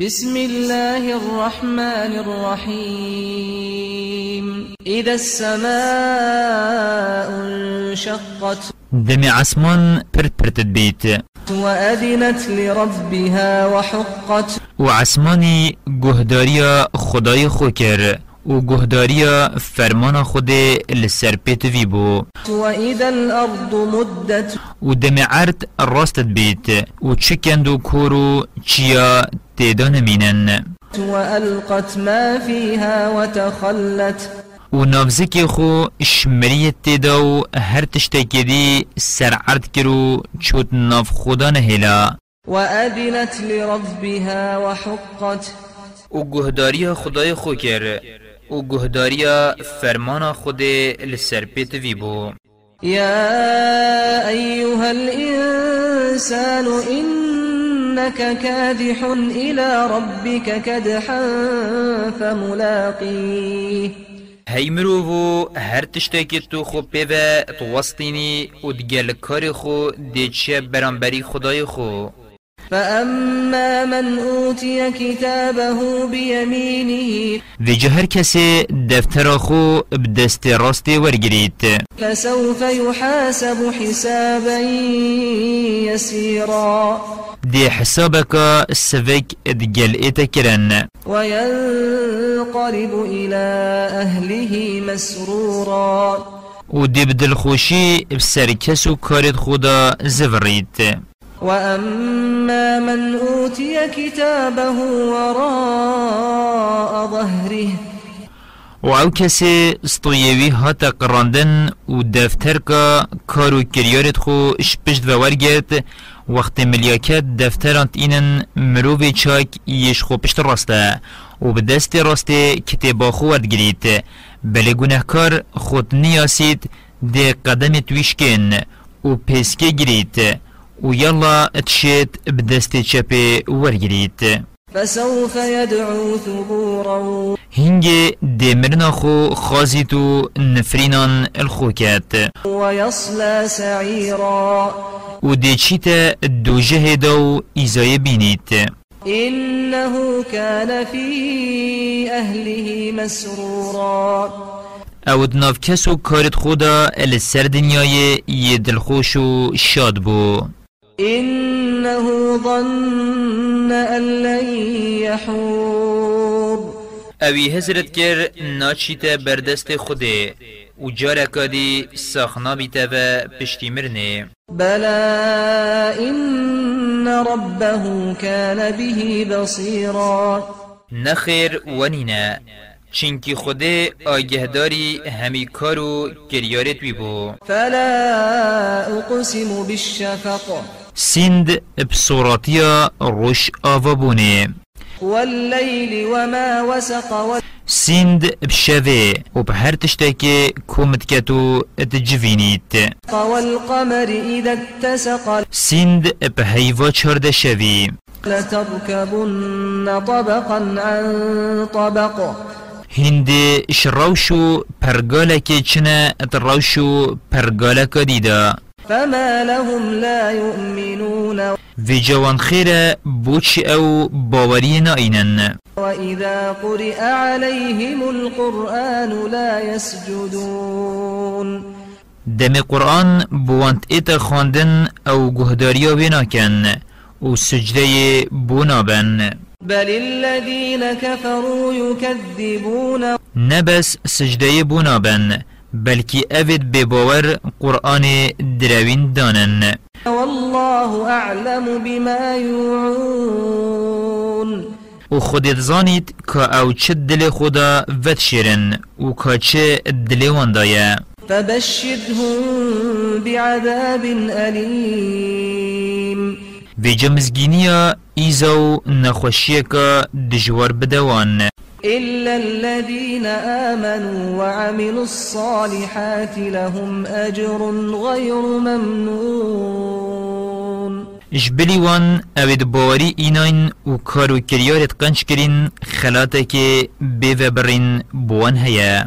بسم الله الرحمن الرحيم. إذا السماء انشقت دم عسمان پر پرتت بيت وأذنت لربها وحقت وعسماني گهداريا خدای خوكر و گهداریا فرمان خود لسر پیت وی بو. وإذا الأرض مدت. و دم عرد راستت بیت. و چکند و کورو چیا تیدان مینن. وألقت ما فيها وتخلت و نافزکی خو شمریت تیدا و هر تشتکی دی سر عرد کرو چوت ناف خدا نهلا وأذنت لربها وحقت و گهداریا خدای خو کر. و گهداریا فرمان خود لسر پیت وی بو. يا أيها الإنسان إنك كادح إلى ربك كدحا فملاقيه هی مروو هر تشتکی تو خو پیوه تو وسطینی و دگل کار خو دیچه برانبری خدای خو. فأما من أوتي كتابه بيمينه جهر کسی دفتر خو بدست راست ورگرید فسوف يحاسب حسابا يسيرا دی حسابك سوک دگل ایتا کرن وينقلب إلى أهله مسرورا و دی بدل خوشی بسر کس و کارت خدا زورید وأما من أوتي كتابه وراء ظهره. و کسی استویوی هاتا قراندن و دفتر کا کارو کریارت خو شپشت و ورگرد وقت ملیاکت دفترانت اینن مروی چاک یش خو پشت راسته. و به دست راسته کتابا خو ورگرید بله گناهکار خود نیاسید ده قدم تویشکن و پیسکه گرید و یلا اتشید بدست چپه ورگرید فسوف يدعو ثبورا. هنگ دمرنا خو خازیتو نفرینان الخوکت ويصلى سعيرا. و دی چیت دو جهدو ایزای بینید إنه كان في أهله مسرورا. أو دناف کس و کارت خدا السر دنیای یه دلخوش و شاد بو. إنه ظن أن لن يحور. اوی هزرت کر ناچیت بردست خوده و جارکا دی ساخنا بیتا و پشتی مرنه بلى إن ربه كان به بصيرا. نخیر ونینا چینکی خوده آگهداری همی کارو گریارت بی بو فلا أقسم بالشفق. سند بصوراتیا روش آوا بونه والليل وما وسق سند و به هر تشتکی کومت کتو اتجوینیت والقمر إذا اتسق سند به هیوا چرده شوی لتركبن طبقا عن طبق. هند شروشو پرگالک چنه اتروشو پرگالک دیدا فما لهم لا يؤمنون. في جوان خير بوش أو باوري ناينن وإذا قرئ عليهم القرآن لا يسجدون. دم قرآن بوانت ايتا خواندن أو گهداريا بناكن و سجده بونابن بل الذين كفروا يكذبون. نبس سجده بونابن بلكي افد بباور قرآن دراوين دانن. والله أعلم بما يوعون. و خودت زانید که أو چه دل خدا ود شیرن و که چه دل واندایه. فبشرهم بعذاب أليم. و جمزگینیا ایزو نخوشیه که دجوار بدوان. إلا الذين آمنوا وعملوا الصالحات لهم أجر غير ممنون. جبلی وان اوید باوری ایناین و کارو کریارت قنچ کرین خلاته که بیوه بوان هیا